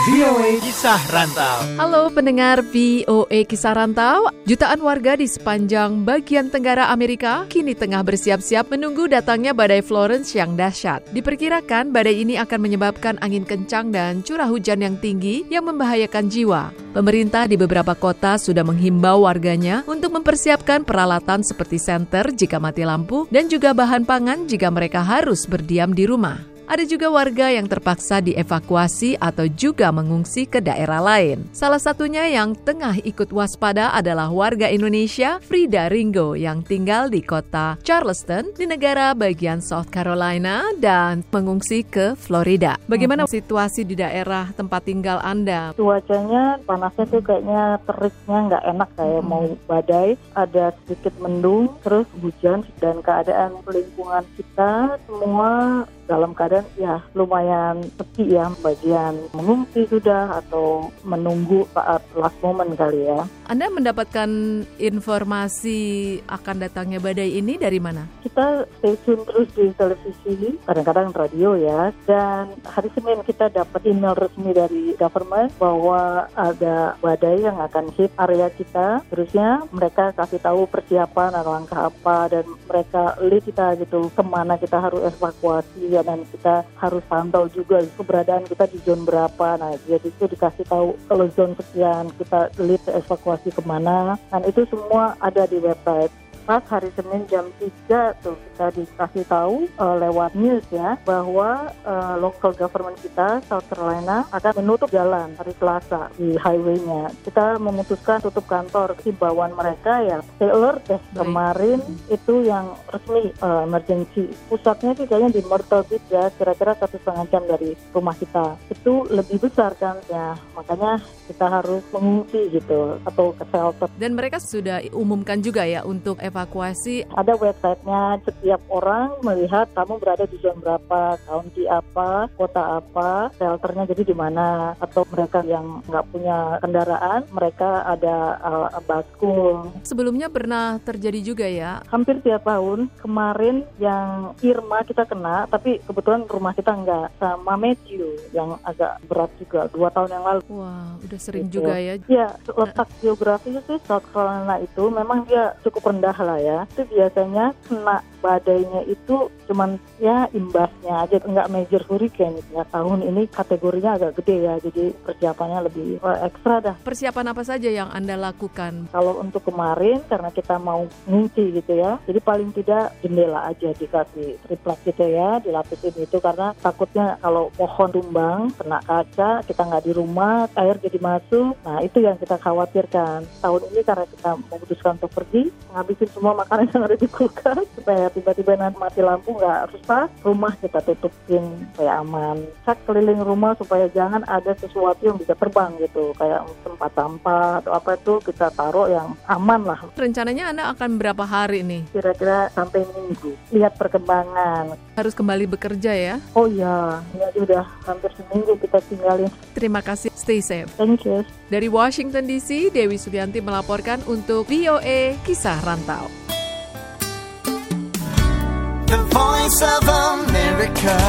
VOA Kisah Rantau. Halo pendengar VOA Kisah Rantau. Jutaan warga di sepanjang bagian tenggara Amerika kini tengah bersiap-siap menunggu datangnya badai Florence yang dahsyat. Diperkirakan badai ini akan menyebabkan angin kencang dan curah hujan yang tinggi yang membahayakan jiwa. Pemerintah di beberapa kota sudah menghimbau warganya untuk mempersiapkan peralatan seperti senter jika mati lampu dan juga bahan pangan jika mereka harus berdiam di rumah. Ada juga warga yang terpaksa dievakuasi atau juga mengungsi ke daerah lain. Salah satunya yang tengah ikut waspada adalah warga Indonesia Frida Ringo yang tinggal di kota Charleston di negara bagian South Carolina dan mengungsi ke Florida. Bagaimana situasi di daerah tempat tinggal Anda? Cuacanya panasnya tuh kayaknya teriknya nggak enak kayak mau badai, ada sedikit mendung, terus hujan dan keadaan lingkungan kita semua dalam keadaan ya lumayan sepi ya bagian mengungsi sudah atau menunggu saat last moment kali ya. Anda mendapatkan informasi akan datangnya badai ini dari mana? Kita stay tune terus di televisi, kadang-kadang radio ya. Dan hari Senin kita dapat email resmi dari government bahwa ada badai yang akan hit area kita. Terusnya mereka kasih tahu persiapan langkah apa dan mereka lead kita gitu ke mana kita harus evakuasi ya, dan kita harus pantau juga keberadaan kita di zone berapa. Nah jadi itu dikasih tahu kalau zone sekian kita lead evakuasi ke mana. Dan itu semua ada di website pas hari Senin jam 3 tuh kita dikasih tahu uh, lewat news ya bahwa uh, local government kita South Carolina akan menutup jalan hari Selasa di highway-nya. Kita memutuskan tutup kantor. Himbauan mereka ya stay alert deh. Kemarin itu yang resmi uh, emergency. Pusatnya sih kayaknya di Myrtle Beach ya kira-kira satu setengah jam dari rumah kita. Itu lebih besar kan ya. Makanya kita harus mengungsi gitu atau ke shelter. Dan mereka sudah umumkan juga ya untuk evakuasi. Ada websitenya setiap orang melihat kamu berada di zona berapa, county apa, kota apa, shelternya jadi di mana. Atau mereka yang nggak punya kendaraan, mereka ada uh, baskul. Sebelumnya pernah terjadi juga ya? Hampir tiap tahun. Kemarin yang Irma kita kena, tapi kebetulan rumah kita nggak. Sama Matthew yang agak berat juga dua tahun yang lalu. Wah, udah sering gitu. juga ya? Iya, letak geografisnya sih South Carolina itu memang dia cukup rendah lah ya. Itu biasanya kena badainya itu cuman ya imbasnya aja nggak major hurricane ya tahun ini kategorinya agak gede ya jadi persiapannya lebih uh, ekstra dah persiapan apa saja yang anda lakukan kalau untuk kemarin karena kita mau ngungsi gitu ya jadi paling tidak jendela aja dikasih triplek gitu ya dilapisin itu karena takutnya kalau pohon tumbang kena kaca kita nggak di rumah air jadi masuk nah itu yang kita khawatirkan tahun ini karena kita memutuskan untuk pergi ngabisin semua makanan yang ada di kulkas supaya tiba-tiba nanti mati lampu nggak rusak, rumah kita tutupin supaya aman. Cek keliling rumah supaya jangan ada sesuatu yang bisa terbang gitu, kayak tempat sampah atau apa itu kita taruh yang aman lah. Rencananya Anda akan berapa hari nih? Kira-kira sampai minggu. Lihat perkembangan. Harus kembali bekerja ya? Oh iya, ya udah hampir seminggu kita tinggalin. Terima kasih, stay safe. Thank you. Dari Washington DC, Dewi Subianti melaporkan untuk VOA Kisah Rantau. The Voice of America.